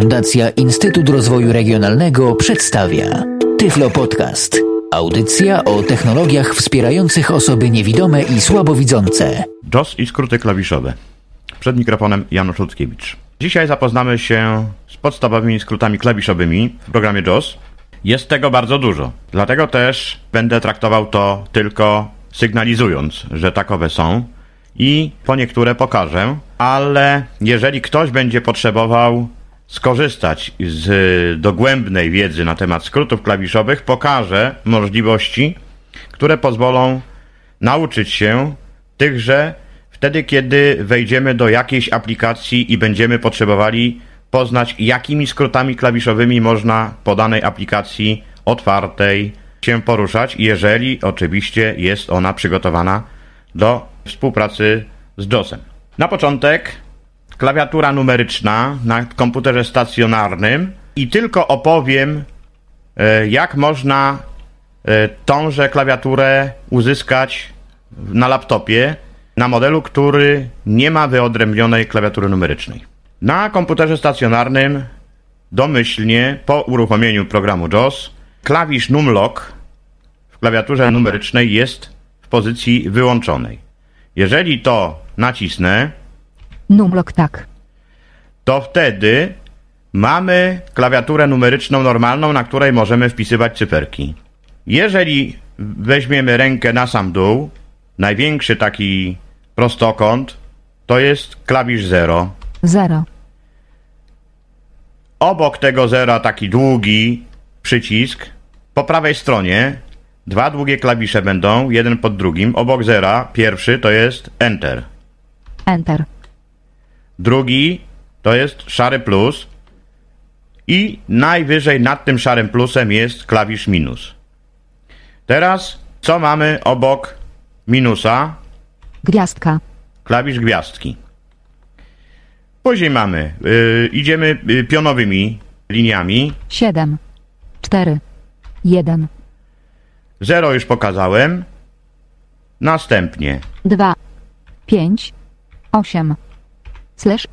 Fundacja Instytut Rozwoju Regionalnego przedstawia Tyflo Podcast. Audycja o technologiach wspierających osoby niewidome i słabowidzące. JOS i skróty klawiszowe. Przed mikrofonem Janusz Luckiewicz. Dzisiaj zapoznamy się z podstawowymi skrótami klawiszowymi w programie JOS. Jest tego bardzo dużo, dlatego też będę traktował to tylko sygnalizując, że takowe są i po niektóre pokażę, ale jeżeli ktoś będzie potrzebował skorzystać z dogłębnej wiedzy na temat skrótów klawiszowych, pokażę możliwości, które pozwolą nauczyć się tychże wtedy, kiedy wejdziemy do jakiejś aplikacji i będziemy potrzebowali poznać, jakimi skrótami klawiszowymi można po danej aplikacji otwartej się poruszać, jeżeli oczywiście jest ona przygotowana do współpracy z JOSem. Na początek klawiatura numeryczna na komputerze stacjonarnym i tylko opowiem, e, jak można e, tąże klawiaturę uzyskać na laptopie na modelu, który nie ma wyodrębnionej klawiatury numerycznej. Na komputerze stacjonarnym domyślnie po uruchomieniu programu JOS klawisz numlock w klawiaturze numerycznej jest w pozycji wyłączonej. Jeżeli to nacisnę, Numlock tak. to wtedy mamy klawiaturę numeryczną normalną, na której możemy wpisywać cyferki. Jeżeli weźmiemy rękę na sam dół, największy taki prostokąt to jest klawisz 0. 0. Obok tego zera taki długi przycisk. Po prawej stronie dwa długie klawisze będą, jeden pod drugim. Obok zera pierwszy to jest Enter. Enter. Drugi to jest szary plus. I najwyżej nad tym szarym plusem jest klawisz minus. Teraz co mamy obok minusa? Gwiazdka. Klawisz gwiazdki. Później mamy, yy, idziemy yy, pionowymi liniami. 7. 4. 1. 0 już pokazałem. Następnie 2. 5. 8. Slash.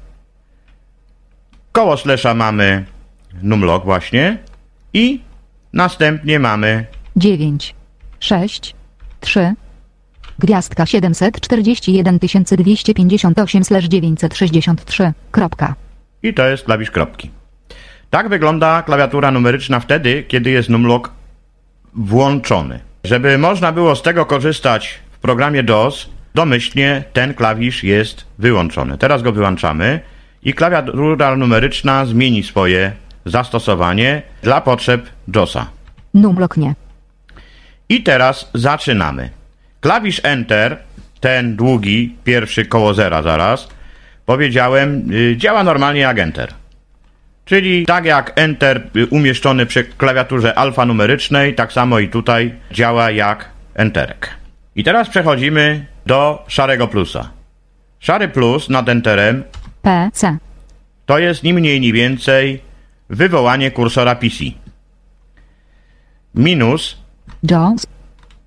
koło slasha mamy numlock właśnie. I następnie mamy 9. 6. 3. Gwiazdka 741 258 slash 963. Kropka. i to jest klawisz kropki. Tak wygląda klawiatura numeryczna wtedy, kiedy jest numlock włączony. Żeby można było z tego korzystać w programie DOS, domyślnie ten klawisz jest wyłączony. Teraz go wyłączamy i klawiatura numeryczna zmieni swoje zastosowanie dla potrzeb JOSa. Numlock nie. I teraz zaczynamy. Klawisz Enter, ten długi, pierwszy koło zera zaraz, powiedziałem, y, działa normalnie jak Enter. Czyli tak jak Enter y, umieszczony przy klawiaturze alfanumerycznej, tak samo i tutaj działa jak Enterek. I teraz przechodzimy do szarego plusa. Szary plus nad Enterem P. C. to jest ni mniej ni więcej wywołanie kursora PC. Minus JAWS.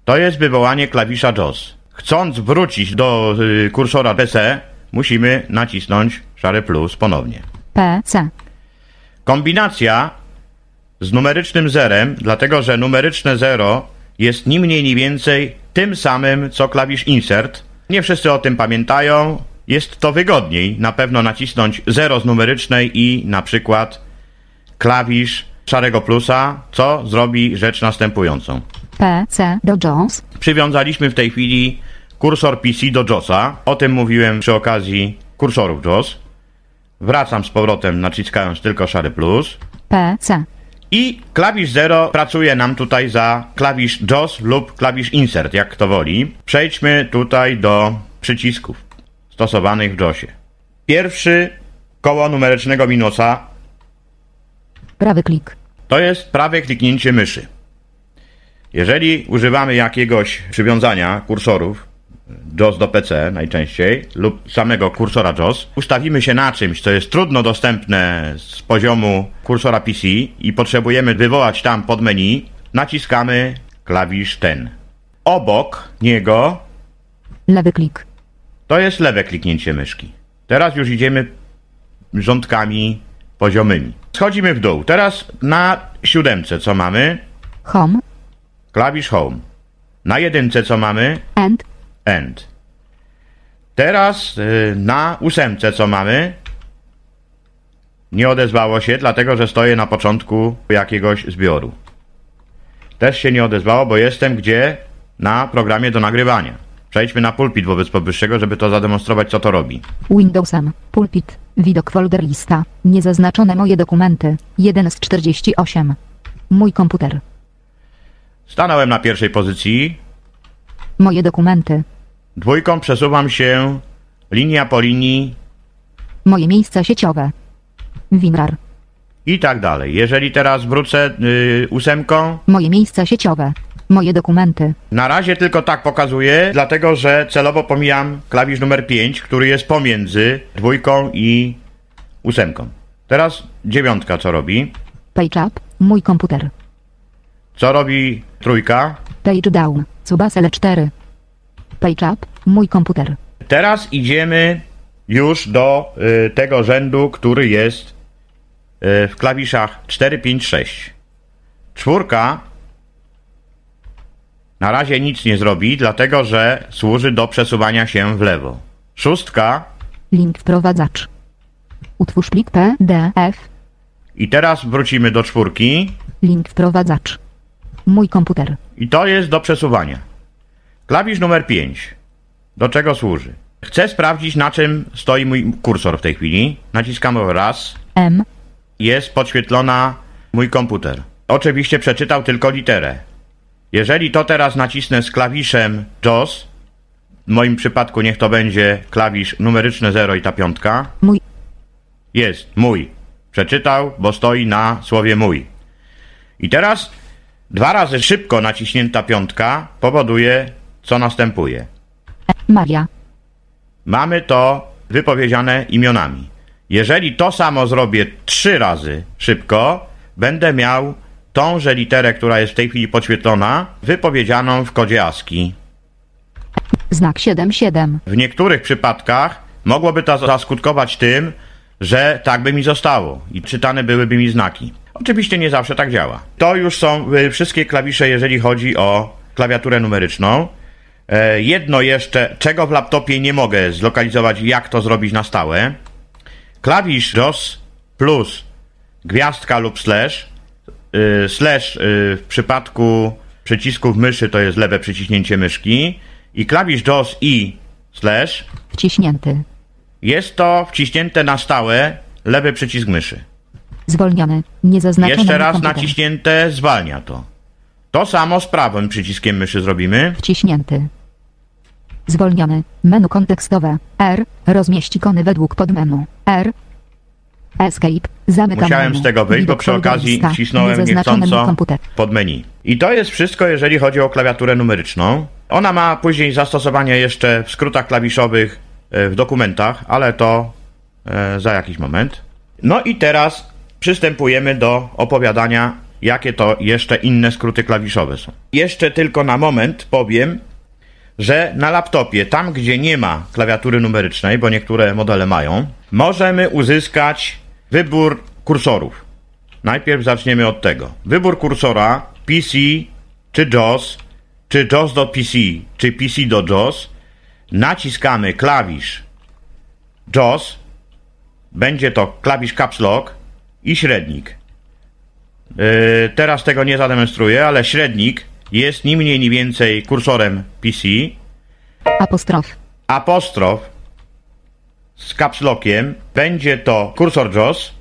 To jest wywołanie klawisza JOS. Chcąc wrócić do y, kursora PC, musimy nacisnąć szary plus ponownie. P. C. Kombinacja z numerycznym zerem, dlatego że numeryczne 0 jest ni mniej ni więcej tym samym co klawisz insert. Nie wszyscy o tym pamiętają. Jest to wygodniej na pewno nacisnąć 0 z numerycznej i na przykład klawisz szarego plusa, co zrobi rzecz następującą. P. C. Do JAWS. Przywiązaliśmy w tej chwili kursor PC do JOSa. O tym mówiłem przy okazji kursorów JOS. Wracam z powrotem naciskając tylko szary plus. P. I klawisz 0 pracuje nam tutaj za klawisz JOS lub klawisz Insert, jak kto woli. Przejdźmy tutaj do przycisków stosowanych w JOSie. Pierwszy koło numerycznego minusa Prawy klik. to jest prawe kliknięcie myszy. Jeżeli używamy jakiegoś przywiązania kursorów, JOS do PC najczęściej, lub samego kursora JOS, ustawimy się na czymś, co jest trudno dostępne z poziomu kursora PC i potrzebujemy wywołać tam pod menu, naciskamy klawisz ten. Obok niego Lewy klik. to jest lewe kliknięcie myszki. Teraz już idziemy rządkami poziomymi. Schodzimy w dół. Teraz na siódemce co mamy? Home. Klawisz Home. Na jedynce co mamy? End. End. Teraz y, na ósemce co mamy? Nie odezwało się, dlatego że stoję na początku jakiegoś zbioru. Też się nie odezwało, bo jestem gdzie? Na programie do nagrywania. Przejdźmy na pulpit wobec powyższego, żeby to zademonstrować, co to robi. Windowsem. Pulpit. Widok folder lista. Niezaznaczone moje dokumenty. 1 z 48. Mój komputer. Stanąłem na pierwszej pozycji. Moje dokumenty. Dwójką przesuwam się linia po linii Moje miejsca sieciowe. WinRAR. i tak dalej. Jeżeli teraz wrócę y, ósemką, Moje miejsca sieciowe. Moje dokumenty. na razie tylko tak pokazuję, dlatego że celowo pomijam klawisz numer 5, który jest pomiędzy dwójką i ósemką. Teraz dziewiątka co robi? Page up. Mój komputer. Co robi trójka? Page down. Subasele 4. Page up. Mój komputer. Teraz idziemy już do y, tego rzędu, który jest y, w klawiszach 4, 5, 6. Czwórka na razie nic nie zrobi, dlatego że służy do przesuwania się w lewo. Szóstka Link wprowadzacz. Utwórz plik PDF. i teraz wrócimy do czwórki Link wprowadzacz. Mój komputer. i to jest do przesuwania. Klawisz numer 5. Do czego służy? Chcę sprawdzić na czym stoi mój kursor w tej chwili. Naciskamy raz, M. jest podświetlona mój komputer. Oczywiście przeczytał tylko literę. Jeżeli to teraz nacisnę z klawiszem JOS, w moim przypadku niech to będzie klawisz numeryczny 0 i ta piątka, Mój. jest mój. Przeczytał, bo stoi na słowie mój. I teraz dwa razy szybko naciśnięta piątka powoduje, co następuje. Maria. Mamy to wypowiedziane imionami. Jeżeli to samo zrobię trzy razy szybko, będę miał tąże literę, która jest w tej chwili podświetlona, wypowiedzianą w kodzie ASCII. Znak 77. W niektórych przypadkach mogłoby to zaskutkować tym, że tak by mi zostało i czytane byłyby mi znaki. Oczywiście nie zawsze tak działa. To już są y, wszystkie klawisze, jeżeli chodzi o klawiaturę numeryczną. E, Jedno jeszcze, czego w laptopie nie mogę zlokalizować, jak to zrobić na stałe. Klawisz DOS plus gwiazdka lub slash. Y, Slash y, w przypadku przycisków myszy to jest lewe przyciśnięcie myszki. I klawisz DOS i slash Wciśnięty. jest to wciśnięte na stałe lewy przycisk myszy. Zwolniony. Niezaznaczony Jeszcze mój raz naciśnięte zwalnia to. To samo z prawym przyciskiem myszy zrobimy. Wciśnięty. Zwolniony. Menu kontekstowe. R. Rozmieść ikony według podmenu. R. Escape. Zamykam Musiałem menu. z tego wyjść, bo przy okazji wcisnąłem niechcąco komputer. pod menu. I to jest wszystko, jeżeli chodzi o klawiaturę numeryczną. Ona ma później zastosowanie jeszcze w skrótach klawiszowych e, w dokumentach, ale to e, za jakiś moment. No i teraz przystępujemy do opowiadania, jakie to jeszcze inne skróty klawiszowe są. Jeszcze tylko na moment powiem, że na laptopie, tam gdzie nie ma klawiatury numerycznej, bo niektóre modele mają, możemy uzyskać wybór kursorów. Najpierw zaczniemy od tego. Wybór kursora PC czy JOS, czy JOS do PC, czy PC do JOS. Naciskamy klawisz JOS, będzie to klawisz Caps Lock i średnik. Yy, teraz tego nie zademonstruję, ale średnik jest ni mniej ni więcej kursorem PC, Apostrof. apostrof z caps lockiem będzie to kursor JOS,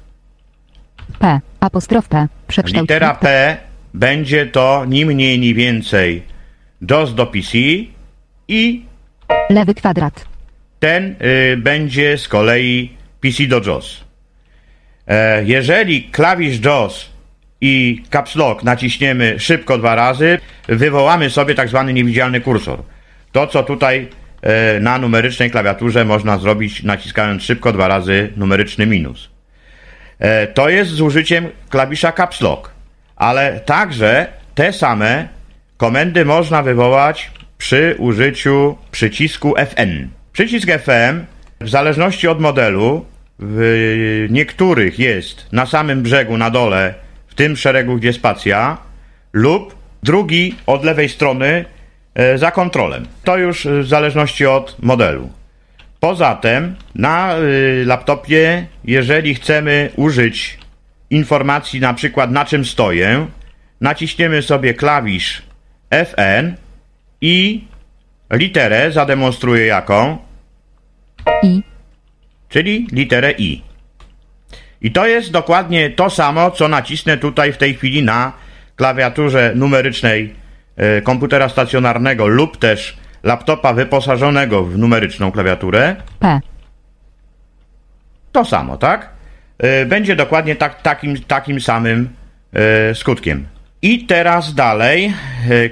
P. Apostrof P. Przekształć. litera P będzie to ni mniej ni więcej JOS do PC i Lewy kwadrat. ten y, będzie z kolei PC do JOS. E, jeżeli klawisz JOS i caps lock naciśniemy szybko dwa razy, wywołamy sobie tak zwany niewidzialny kursor. To, co tutaj e, na numerycznej klawiaturze można zrobić naciskając szybko dwa razy numeryczny minus. E, To jest z użyciem klawisza caps lock, ale także te same komendy można wywołać przy użyciu przycisku FN. Przycisk FM w zależności od modelu w niektórych jest na samym brzegu, na dole, w tym szeregu, gdzie spacja, lub drugi od lewej strony e, za kontrolem. To już w zależności od modelu. Poza tym na y, laptopie, jeżeli chcemy użyć informacji na przykład na czym stoję, naciśniemy sobie klawisz Fn i literę zademonstruję jaką, I. czyli literę I. I to jest dokładnie to samo, co nacisnę tutaj w tej chwili na klawiaturze numerycznej e, komputera stacjonarnego lub też laptopa wyposażonego w numeryczną klawiaturę. P. To samo, tak? E, Będzie dokładnie tak, takim, takim samym e, skutkiem. I teraz dalej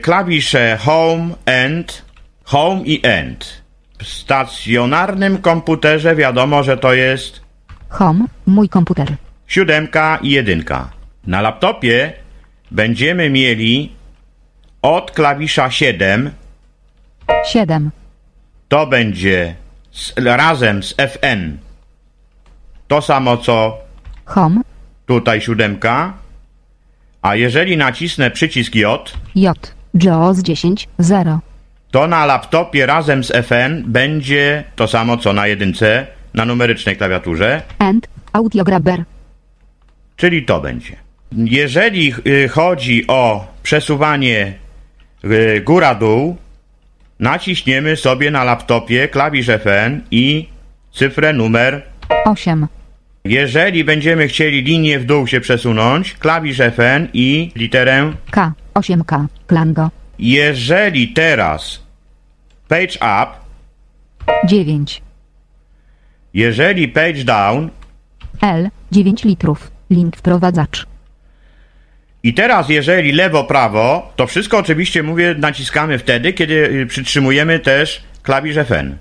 klawisze Home, End, Home i End. W stacjonarnym komputerze wiadomo, że to jest Home. Mój komputer. siódemka i jedynka. Na laptopie będziemy mieli od klawisza 7, 7. to będzie z, razem z Fn to samo co Home. tutaj siódemka, a jeżeli nacisnę przycisk J, J. JAWS 10. 0. to na laptopie razem z Fn będzie to samo co na jedynce na numerycznej klawiaturze, End. Audio grabber. czyli to będzie. Jeżeli y, chodzi o przesuwanie y, góra-dół, naciśniemy sobie na laptopie klawisz Fn i cyfrę numer 8. Jeżeli będziemy chcieli linię w dół się przesunąć, klawisz Fn i literę. K. 8K. Klango. Jeżeli teraz page up, 9. jeżeli page down L. 9 litrów. Link wprowadzacz. i teraz jeżeli lewo, prawo, to wszystko oczywiście mówię naciskamy wtedy, kiedy y, przytrzymujemy też klawisz Fn.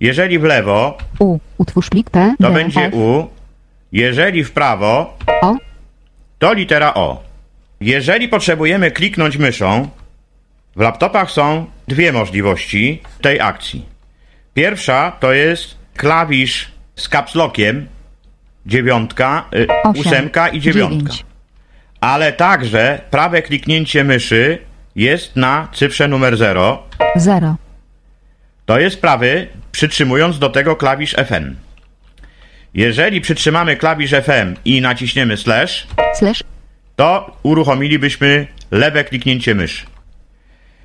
Jeżeli w lewo, U. Utwórz plik P. to będzie F, U. Jeżeli w prawo, O. to litera O. Jeżeli potrzebujemy kliknąć myszą, w laptopach są dwie możliwości tej akcji. Pierwsza to jest klawisz z caps lockiem, dziewiątka, y, Osiem. ósemka i dziewiątka. Dziewięć. Ale także prawe kliknięcie myszy jest na cyfrze numer 0. 0. To jest prawy, przytrzymując do tego klawisz Fn. Jeżeli przytrzymamy klawisz Fm i naciśniemy slash, Slash. to uruchomilibyśmy lewe kliknięcie myszy.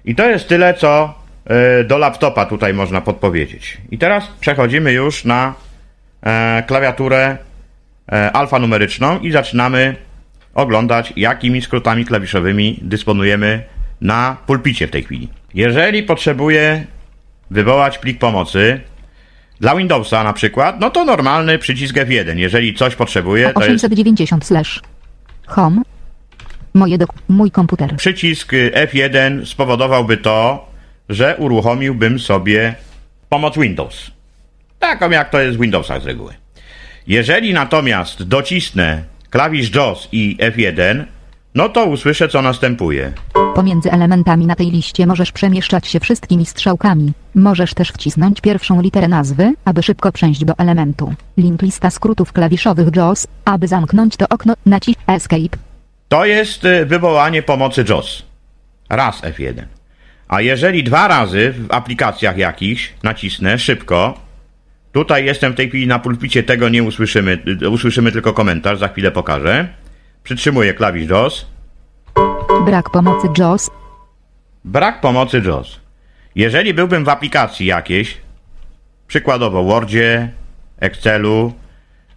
I to jest tyle, co do laptopa tutaj można podpowiedzieć. I teraz przechodzimy już na e, klawiaturę e, alfanumeryczną i zaczynamy oglądać, jakimi skrótami klawiszowymi dysponujemy na pulpicie w tej chwili. Jeżeli potrzebuję wywołać plik pomocy, dla Windowsa na przykład, no to normalny przycisk F1. Jeżeli coś potrzebuję, to jest 890 slash. Home. Moje dok. Mój komputer. przycisk y, F1 spowodowałby to, że uruchomiłbym sobie pomoc Windows. Taką jak to jest w Windowsach z reguły. Jeżeli natomiast docisnę klawisz JAWS i F1, no to usłyszę co następuje. Pomiędzy elementami na tej liście możesz przemieszczać się wszystkimi strzałkami. Możesz też wcisnąć pierwszą literę nazwy, aby szybko przejść do elementu. Link lista skrótów klawiszowych JAWS. Aby zamknąć to okno, naciśnij Escape. To jest y, wywołanie pomocy JAWS. Raz F1. A jeżeli dwa razy w aplikacjach jakichś nacisnę szybko, tutaj jestem w tej chwili na pulpicie, tego nie usłyszymy, y, usłyszymy tylko komentarz, za chwilę pokażę. Przytrzymuję klawisz JAWS. Brak pomocy JAWS. Brak pomocy JAWS. Jeżeli byłbym w aplikacji jakiejś, przykładowo Wordzie, Excelu,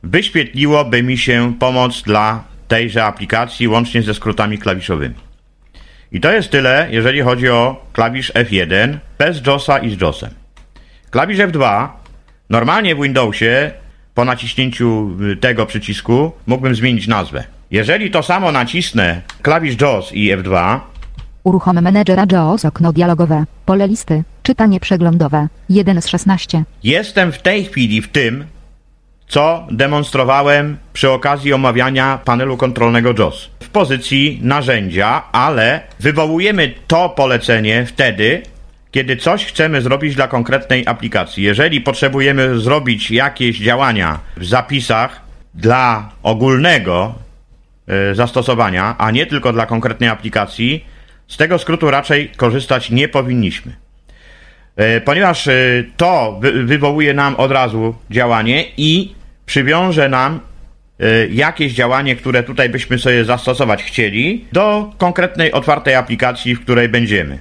wyświetliłoby mi się pomoc dla tejże aplikacji łącznie ze skrótami klawiszowymi. I to jest tyle, jeżeli chodzi o klawisz F1 bez JAWSa i z JAWSem. Klawisz F2 normalnie w Windowsie po naciśnięciu tego przycisku mógłbym zmienić nazwę. Jeżeli to samo nacisnę klawisz JAWS i F2, Uruchom menedżera JAWS okno dialogowe. Pole listy. Czytanie przeglądowe. 1 z 16. Jestem w tej chwili w tym, co demonstrowałem przy okazji omawiania panelu kontrolnego JAWS. W pozycji narzędzia, ale wywołujemy to polecenie wtedy, kiedy coś chcemy zrobić dla konkretnej aplikacji. Jeżeli potrzebujemy zrobić jakieś działania w zapisach dla ogólnego y, zastosowania, a nie tylko dla konkretnej aplikacji, z tego skrótu raczej korzystać nie powinniśmy. Y, ponieważ y, to wy wywołuje nam od razu działanie i przywiąże nam jakieś działanie, które tutaj byśmy sobie zastosować chcieli, do konkretnej otwartej aplikacji, w której będziemy.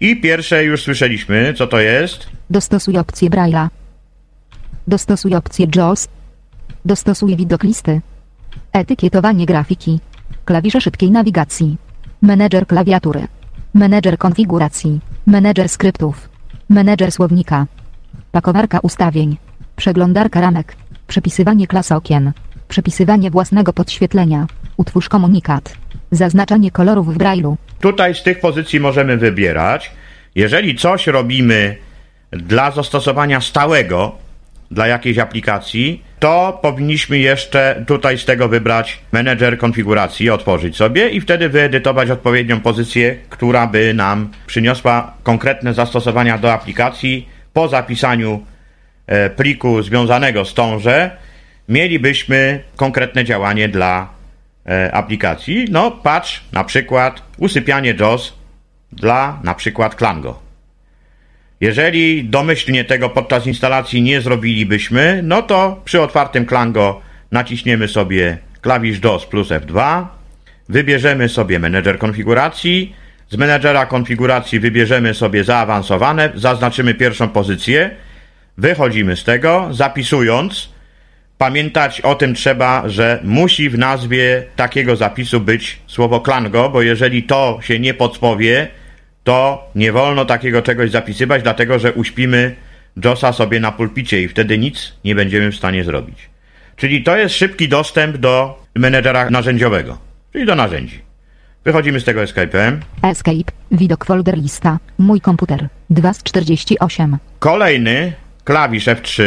I pierwsze już słyszeliśmy, co to jest. Dostosuj opcję Braille'a. Dostosuj opcję JAWS. Dostosuj widok listy. Etykietowanie grafiki. Klawisze szybkiej nawigacji. Menedżer klawiatury. Menedżer konfiguracji. Menedżer skryptów. Menedżer słownika. Pakowarka ustawień. Przeglądarka ramek. Przepisywanie klas okien. Przepisywanie własnego podświetlenia. Utwórz komunikat. Zaznaczanie kolorów w Braille'u. Tutaj z tych pozycji możemy wybierać. Jeżeli coś robimy dla zastosowania stałego, dla jakiejś aplikacji, to powinniśmy jeszcze tutaj z tego wybrać menedżer konfiguracji, otworzyć sobie i wtedy wyedytować odpowiednią pozycję, która by nam przyniosła konkretne zastosowania do aplikacji. Po zapisaniu e, pliku związanego z tąże mielibyśmy konkretne działanie dla E, aplikacji. No, patrz na przykład usypianie JAWS dla na przykład Klango. Jeżeli domyślnie tego podczas instalacji nie zrobilibyśmy, no to przy otwartym Klango naciśniemy sobie klawisz DOS plus F2, wybierzemy sobie menedżer konfiguracji, z menedżera konfiguracji wybierzemy sobie zaawansowane, zaznaczymy pierwszą pozycję, wychodzimy z tego, zapisując. Pamiętać o tym trzeba, że musi w nazwie takiego zapisu być słowo klango, bo jeżeli to się nie podpowie, to nie wolno takiego czegoś zapisywać, dlatego że uśpimy JOSa sobie na pulpicie i wtedy nic nie będziemy w stanie zrobić. Czyli to jest szybki dostęp do menedżera narzędziowego, czyli do narzędzi. Wychodzimy z tego Escape'em. Escape, widok folder lista, mój komputer, 2 z 48. Kolejny klawisz F3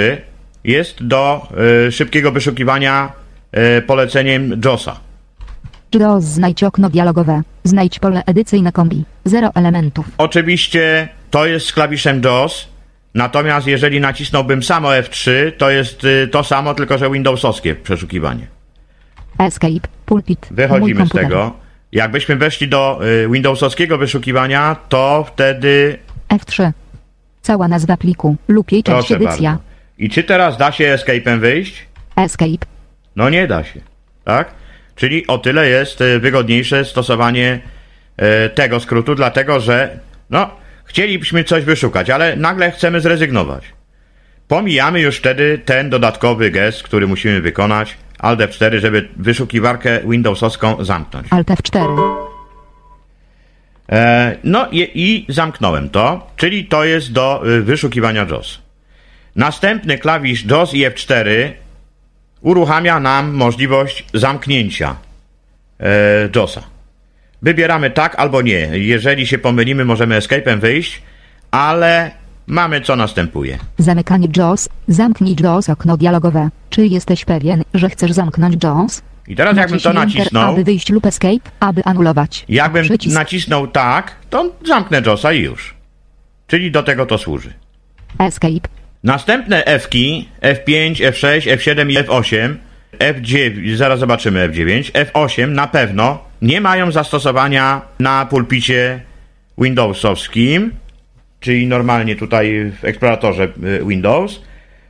jest do y, szybkiego wyszukiwania y, poleceniem JOSa. JOS znajdź okno dialogowe. Znajdź pole edycyjne kombi. Zero elementów. Oczywiście to jest z klawiszem JOS, natomiast jeżeli nacisnąłbym samo F3, to jest y, to samo, tylko że Windowsowskie przeszukiwanie. Escape, pulpit. Wychodzimy z tego. Jakbyśmy weszli do y, Windowsowskiego wyszukiwania, to wtedy... F3. Cała nazwa pliku lub jej część Proszę edycja. Bardzo. I czy teraz da się escape'em wyjść? Escape. No nie da się, tak? Czyli o tyle jest e, wygodniejsze stosowanie e, tego skrótu, dlatego że no, chcielibyśmy coś wyszukać, ale nagle chcemy zrezygnować. Pomijamy już wtedy ten dodatkowy gest, który musimy wykonać, Alt F4, żeby wyszukiwarkę Windowsowską zamknąć. Alt F4. E, no i, i zamknąłem to, czyli to jest do e, wyszukiwania JOS. Następny klawisz JOS i F4 uruchamia nam możliwość zamknięcia e, JOSa. Wybieramy tak albo nie. Jeżeli się pomylimy, możemy escape'em wyjść, ale mamy co następuje. Zamykanie JOS. Zamknij JOS okno dialogowe. Czy jesteś pewien, że chcesz zamknąć JOS? I teraz jakbym to Enter, nacisnął, aby wyjść lub Escape, aby anulować. jakbym Przycisk. nacisnął tak, to zamknę JOSa i już. Czyli do tego to służy. Escape. Następne F-ki, F5, F6, F7 i F8, F9, zaraz zobaczymy F9, F8 na pewno nie mają zastosowania na pulpicie Windowsowskim, czyli normalnie tutaj w eksploratorze y, Windows,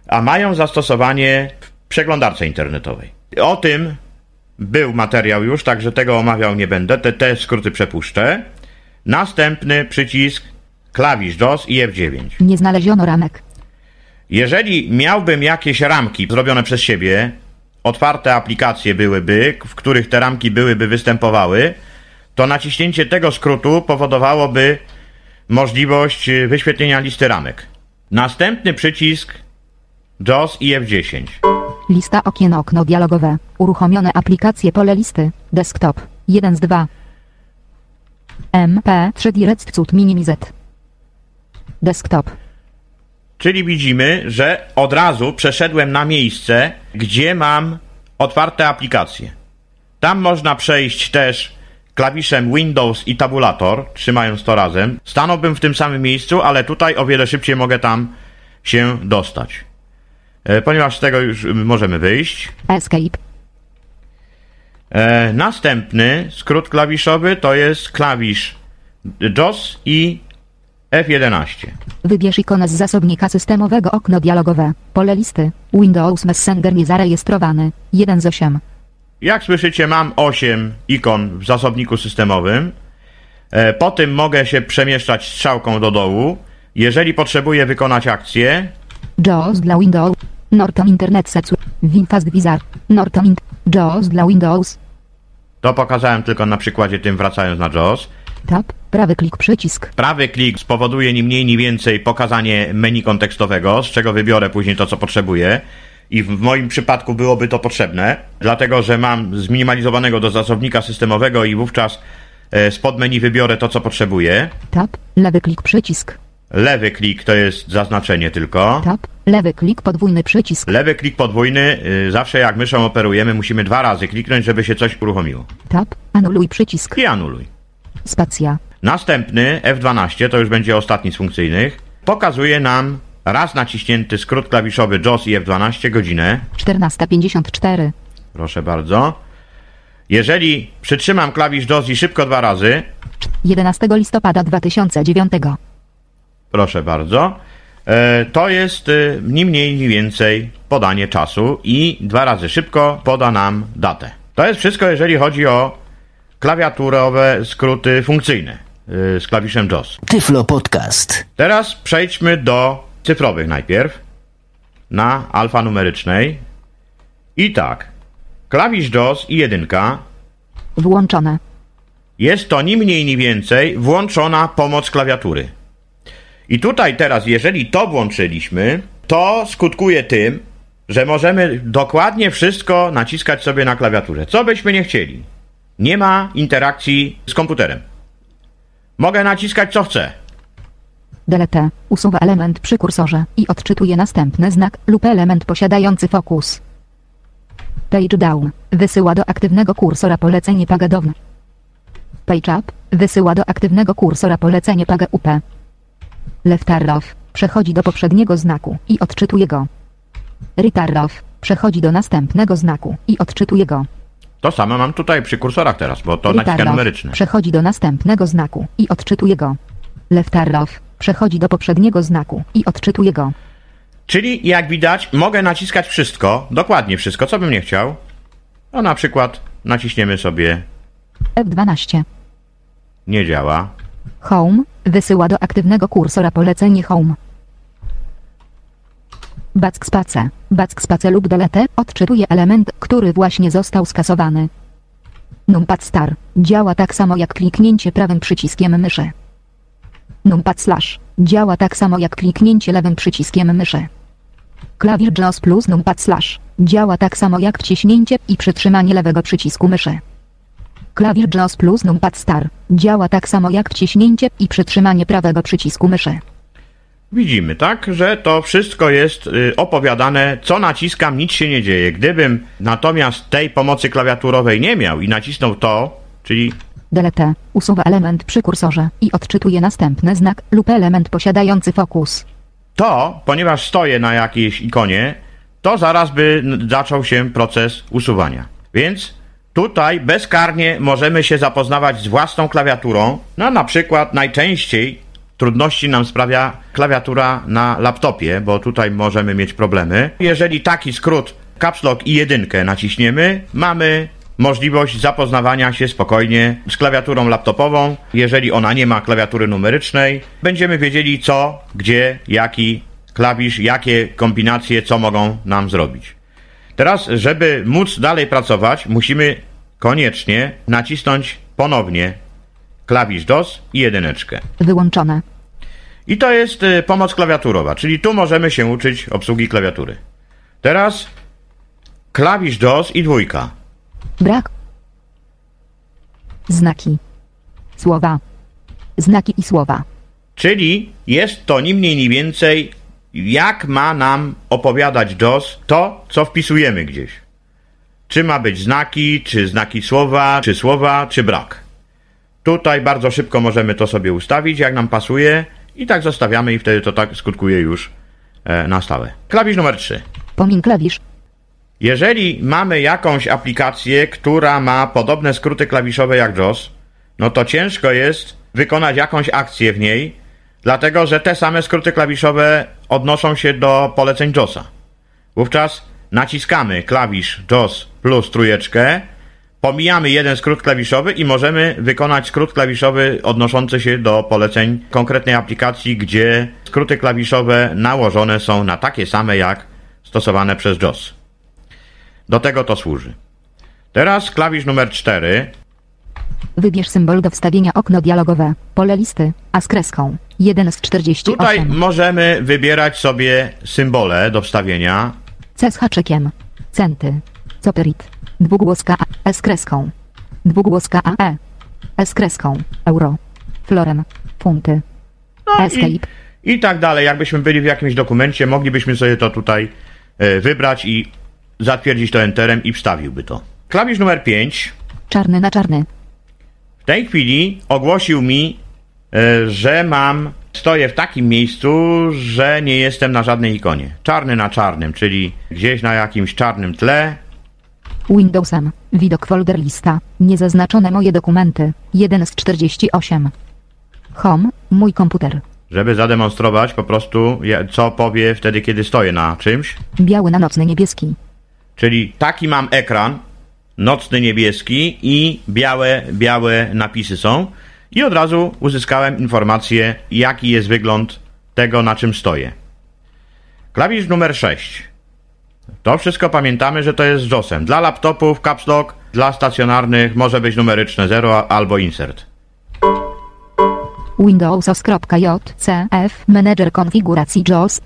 a mają zastosowanie w przeglądarce internetowej. O tym był materiał już, także tego omawiał nie będę, te, te skróty przepuszczę. Następny przycisk, klawisz DOS i F9. Nie znaleziono ramek. Jeżeli miałbym jakieś ramki zrobione przez siebie, otwarte aplikacje byłyby, w których te ramki byłyby występowały, to naciśnięcie tego skrótu powodowałoby możliwość y, wyświetlenia listy ramek. Następny przycisk JOS i F10. Lista okien okno dialogowe. Uruchomione aplikacje pole listy. Desktop. 1 z 2. MP3 Direct Cut Minimizet. Desktop. Czyli widzimy, że od razu przeszedłem na miejsce, gdzie mam otwarte aplikacje. Tam można przejść też klawiszem Windows i tabulator, trzymając to razem, stanąłbym w tym samym miejscu, ale tutaj o wiele szybciej mogę tam się dostać. E, ponieważ z tego już możemy wyjść. Escape. E, następny skrót klawiszowy to jest klawisz JOS i F11. Wybierz ikonę z zasobnika systemowego okno dialogowe. Pole listy. Windows Messenger niezarejestrowany. 1 z 8. Jak słyszycie, mam 8 ikon w zasobniku systemowym. E, Po tym mogę się przemieszczać strzałką do dołu. Jeżeli potrzebuję wykonać akcję, JAWS dla Windows. Norton Internet Secu. Winfast Wizard. Norton Int. JAWS dla Windows. to pokazałem tylko na przykładzie tym wracając na JOS. Tab. Prawy klik przycisk. Prawy klik spowoduje ni mniej, ni więcej pokazanie menu kontekstowego, z czego wybiorę później to, co potrzebuję. I w moim przypadku byłoby to potrzebne, dlatego że mam zminimalizowanego do zasobnika systemowego i wówczas e, spod menu wybiorę to, co potrzebuję. Tab. Lewy klik przycisk. Lewy klik to jest zaznaczenie tylko. Tab. Lewy klik podwójny przycisk. Lewy klik podwójny, y, zawsze jak myszą operujemy, musimy dwa razy kliknąć, żeby się coś uruchomiło. Tab. Anuluj przycisk. I anuluj. Spacja. Następny, F12, to już będzie ostatni z funkcyjnych, pokazuje nam raz naciśnięty skrót klawiszowy JOS i F12 godzinę. 14.54. Proszę bardzo. Jeżeli przytrzymam klawisz JOS i szybko dwa razy, 11 listopada 2009. proszę bardzo, e, to jest e, ni mniej, ni więcej podanie czasu i dwa razy szybko poda nam datę. To jest wszystko, jeżeli chodzi o klawiaturowe skróty funkcyjne e, z klawiszem JOS. Tyflo Podcast. Teraz przejdźmy do cyfrowych najpierw, na alfanumerycznej. I tak, klawisz JOS i jedynka Włączone. jest to ni mniej, ni więcej włączona pomoc klawiatury. I tutaj teraz, jeżeli to włączyliśmy, to skutkuje tym, że możemy dokładnie wszystko naciskać sobie na klawiaturze, co byśmy nie chcieli. Nie ma interakcji z komputerem. Mogę naciskać co chcę. Delete. Usuwa element przy kursorze i odczytuje następny znak lub element posiadający fokus. Page down. Wysyła do aktywnego kursora polecenie paga down. Page up. Wysyła do aktywnego kursora polecenie paga up. Left arrow. Przechodzi do poprzedniego znaku i odczytuje go. Right arrow. Przechodzi do następnego znaku i odczytuje go. To samo mam tutaj przy kursorach teraz, bo to Right naciska numeryczne. Przechodzi do następnego znaku i odczytuje go. Left arrow. Przechodzi do poprzedniego znaku i odczytuje go. Czyli jak widać, mogę naciskać wszystko, dokładnie wszystko, co bym nie chciał. No na przykład naciśniemy sobie F12. nie działa. Home wysyła do aktywnego kursora polecenie Home. Back space. Back space lub delete odczytuje element, który właśnie został skasowany. Numpad star działa tak samo jak kliknięcie prawym przyciskiem myszy. Numpad slash działa tak samo jak kliknięcie lewym przyciskiem myszy. Klawisz JAWS plus numpad slash działa tak samo jak wciśnięcie i przytrzymanie lewego przycisku myszy. Klawisz JAWS plus numpad star działa tak samo jak wciśnięcie i przytrzymanie prawego przycisku myszy. Widzimy, tak, że to wszystko jest y, opowiadane, co naciskam, nic się nie dzieje. Gdybym natomiast tej pomocy klawiaturowej nie miał i nacisnął to, czyli Delete usuwa element przy kursorze i odczytuje następny znak lub element posiadający fokus. to, ponieważ stoję na jakiejś ikonie, to zaraz by zaczął się proces usuwania. Więc tutaj bezkarnie możemy się zapoznawać z własną klawiaturą. No na przykład najczęściej trudności nam sprawia klawiatura na laptopie, bo tutaj możemy mieć problemy. Jeżeli taki skrót caps lock i jedynkę naciśniemy, mamy możliwość zapoznawania się spokojnie z klawiaturą laptopową. Jeżeli ona nie ma klawiatury numerycznej, będziemy wiedzieli co, gdzie, jaki klawisz, jakie kombinacje, co mogą nam zrobić. Teraz, żeby móc dalej pracować, musimy koniecznie nacisnąć ponownie klawisz DOS i jedyneczkę. Wyłączone. I to jest y, pomoc klawiaturowa, czyli tu możemy się uczyć obsługi klawiatury. Teraz klawisz DOS i dwójka. Brak. Znaki. Słowa. Znaki i słowa. Czyli jest to ni mniej, ni więcej, jak ma nam opowiadać DOS to, co wpisujemy gdzieś. Czy ma być znaki, czy znaki słowa, czy słowa, czy brak. Tutaj bardzo szybko możemy to sobie ustawić, jak nam pasuje i tak zostawiamy i wtedy to tak skutkuje już e, na stałe. Klawisz numer 3. Pomin klawisz. Jeżeli mamy jakąś aplikację, która ma podobne skróty klawiszowe jak JOS, no to ciężko jest wykonać jakąś akcję w niej, dlatego że te same skróty klawiszowe odnoszą się do poleceń JOSa. Wówczas naciskamy klawisz JOS plus trójeczkę, pomijamy jeden skrót klawiszowy i możemy wykonać skrót klawiszowy odnoszący się do poleceń konkretnej aplikacji, gdzie skróty klawiszowe nałożone są na takie same jak stosowane przez JOS. Do tego to służy. Teraz klawisz numer 4. Wybierz symbol do wstawienia okno dialogowe. Pole listy. A z kreską. 1 z 48. Tutaj możemy wybierać sobie symbole do wstawienia. C z haczykiem. Centy. Coperit. Dwugłoska A. S kreską. Dwugłoska A. E. S kreską. Euro. Florem. Funty. No i, Escape. I tak dalej. Jakbyśmy byli w jakimś dokumencie, moglibyśmy sobie to tutaj e, wybrać i zatwierdzić to enterem i wstawiłby to. Klawisz numer 5 Czarny na czarny. w tej chwili ogłosił mi, e, że mam, stoję w takim miejscu, że nie jestem na żadnej ikonie. Czarny na czarnym, czyli gdzieś na jakimś czarnym tle. Windowsem. Widok folder lista. Niezaznaczone moje dokumenty. 1 z 48. Home. Mój komputer. Żeby zademonstrować po prostu, co powie wtedy, kiedy stoję na czymś. Biały na nocny niebieski. Czyli taki mam ekran, nocny niebieski i białe, białe napisy są. I od razu uzyskałem informację, jaki jest wygląd tego, na czym stoję. Klawisz numer 6. To wszystko pamiętamy, że to jest z JOSem. Dla laptopów caps lock, dla stacjonarnych może być numeryczne 0 albo insert. Windowsos.jcf Manager konfiguracji JOS.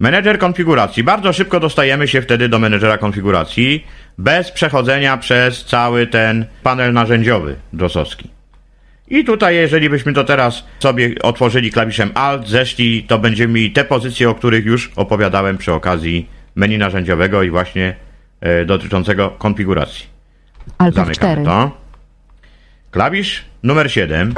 Menedżer konfiguracji. Bardzo szybko dostajemy się wtedy do menedżera konfiguracji, bez przechodzenia przez cały ten panel narzędziowy JOSowski. I tutaj, jeżeli byśmy to teraz sobie otworzyli klawiszem Alt, zeszli, to będziemy mieli te pozycje, o których już opowiadałem przy okazji menu narzędziowego i właśnie e, dotyczącego konfiguracji. Alt 4. Zamykamy to. Klawisz numer 7.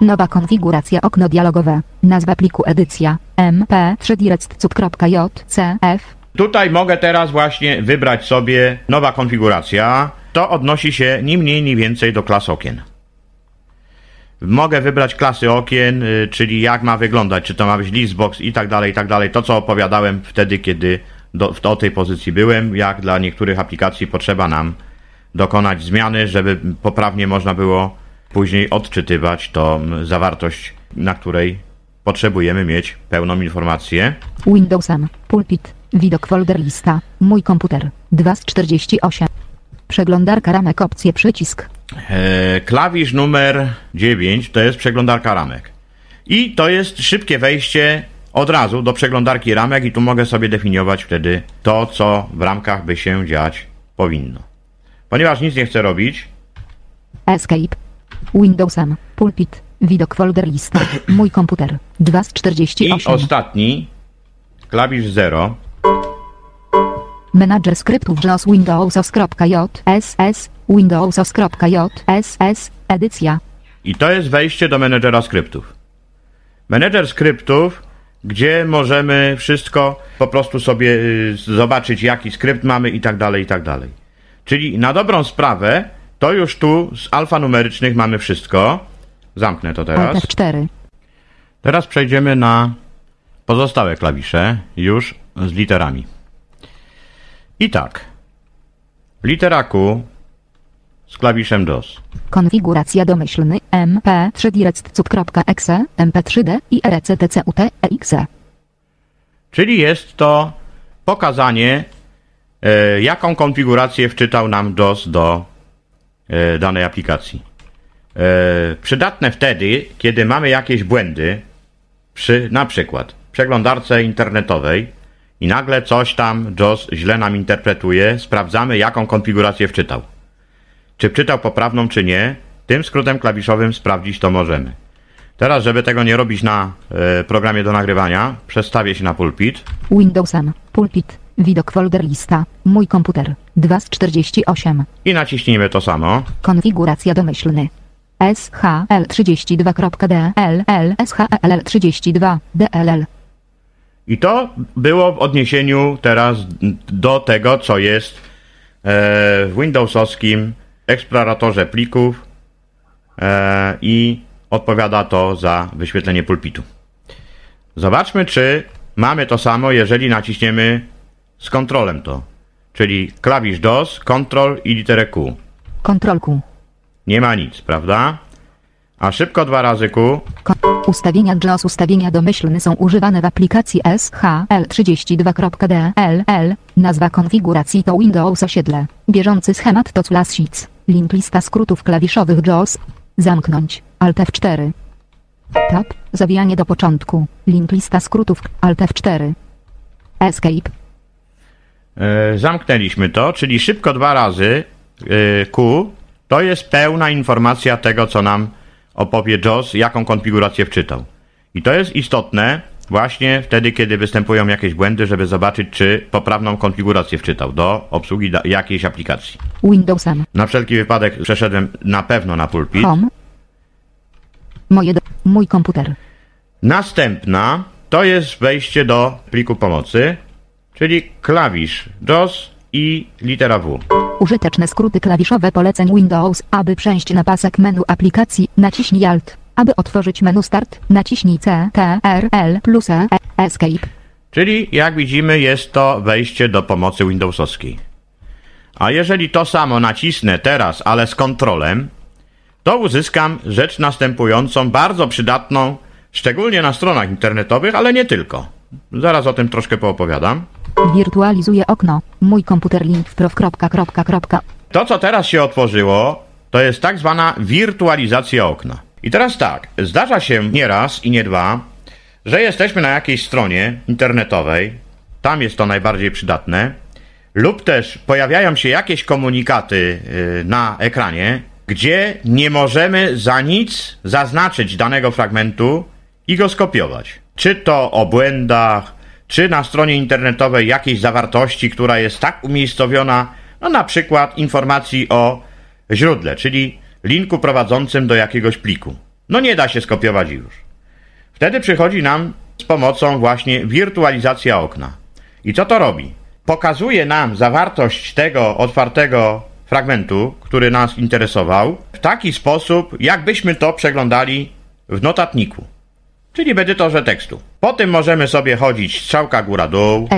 Nowa konfiguracja okno dialogowe. Nazwa pliku edycja. mp3direct.jcf. Tutaj mogę teraz właśnie wybrać sobie nowa konfiguracja. To odnosi się ni mniej, ni więcej do klas okien. Mogę wybrać klasy okien, y, czyli jak ma wyglądać, czy to ma być listbox i tak dalej, i tak dalej. To, co opowiadałem wtedy, kiedy do, w, do tej pozycji byłem, jak dla niektórych aplikacji potrzeba nam dokonać zmiany, żeby poprawnie można było później odczytywać tą zawartość, na której potrzebujemy mieć pełną informację. Windowsem. Pulpit. Widok folder lista. Mój komputer. 2 z 48. Przeglądarka ramek opcje przycisk. E, klawisz numer 9 to jest przeglądarka ramek. I to jest szybkie wejście od razu do przeglądarki ramek i tu mogę sobie definiować wtedy to, co w ramkach by się dziać powinno. Ponieważ nic nie chcę robić, Escape. Windowsem. Pulpit. Widok folder lista. Mój komputer. 2 z i 48. ostatni, klawisz 0, Manager skryptów JOS Windowsos.jss. Windowsos.jss. Edycja. I to jest wejście do menedżera skryptów. Menedżer skryptów, gdzie możemy wszystko po prostu sobie y, zobaczyć, jaki skrypt mamy i tak dalej, i tak dalej. Czyli na dobrą sprawę, to już tu z alfanumerycznych mamy wszystko. Zamknę to teraz. Alt 4. Teraz przejdziemy na pozostałe klawisze, już z literami. I tak. Litera Q z klawiszem DOS. Konfiguracja domyślny mp3direct.exe, mp3d i E rectcutexe. Czyli jest to pokazanie, e, jaką konfigurację wczytał nam DOS do e, danej aplikacji. E, przydatne wtedy, kiedy mamy jakieś błędy, przy na przykład przeglądarce internetowej i nagle coś tam JOS źle nam interpretuje, sprawdzamy, jaką konfigurację wczytał. Czy wczytał poprawną, czy nie, tym skrótem klawiszowym sprawdzić to możemy. Teraz, żeby tego nie robić na e, programie do nagrywania, przestawię się na pulpit. Windowsem. Pulpit. Widok folder lista. Mój komputer. 2 z 48. I naciśnijmy to samo. Konfiguracja domyślny. SHL32.DLL SHL32 DLL I to było w odniesieniu teraz do tego, co jest e, w Windowsowskim eksploratorze plików e, i odpowiada to za wyświetlenie pulpitu. Zobaczmy, czy mamy to samo, jeżeli naciśniemy z kontrolem to, czyli klawisz DOS, Ctrl i literę Q. Ctrl Q Nie ma nic, prawda? A szybko dwa razy Q. Ustawienia JAWS Ustawienia domyślne są używane w aplikacji SHL32.dll. Nazwa konfiguracji to Windows osiedle. Bieżący schemat to class sheets. Link lista skrótów klawiszowych JAWS. Zamknąć. Alt F4. Tab. Zawijanie do początku. Link lista skrótów. Alt F4. Escape. E, zamknęliśmy to, czyli szybko dwa razy e, Q. To jest pełna informacja tego, co nam opowie JOS, jaką konfigurację wczytał. I to jest istotne właśnie wtedy, kiedy występują jakieś błędy, żeby zobaczyć, czy poprawną konfigurację wczytał do obsługi da- jakiejś aplikacji. Windowsem. Na wszelki wypadek przeszedłem na pewno na pulpit. Home. Moje do... Mój komputer. Następna to jest wejście do pliku pomocy, czyli klawisz JOS i litera W. Użyteczne skróty klawiszowe poleceń Windows. Aby przejść na pasek menu aplikacji, naciśnij Alt. Aby otworzyć menu Start, naciśnij C, T, R, L plus E, E, Escape. Czyli jak widzimy jest to wejście do pomocy Windowsowskiej. A jeżeli to samo nacisnę teraz, ale z kontrolem, to uzyskam rzecz następującą, bardzo przydatną, szczególnie na stronach internetowych, ale nie tylko. Zaraz o tym troszkę poopowiadam. Wirtualizuję okno. Mój komputer link prof. To, co teraz się otworzyło, to jest tak zwana wirtualizacja okna. I teraz tak, zdarza się nie raz i nie dwa, że jesteśmy na jakiejś stronie internetowej, tam jest to najbardziej przydatne, lub też pojawiają się jakieś komunikaty yy, na ekranie, gdzie nie możemy za nic zaznaczyć danego fragmentu i go skopiować. Czy to o błędach, czy na stronie internetowej jakiejś zawartości, która jest tak umiejscowiona, no na przykład informacji o źródle, czyli linku prowadzącym do jakiegoś pliku. No nie da się skopiować już. Wtedy przychodzi nam z pomocą właśnie wirtualizacja okna. I co to robi? Pokazuje nam zawartość tego otwartego fragmentu, który nas interesował, w taki sposób, jakbyśmy to przeglądali w notatniku, czyli w edytorze tekstu. Po tym możemy sobie chodzić strzałka góra-dół.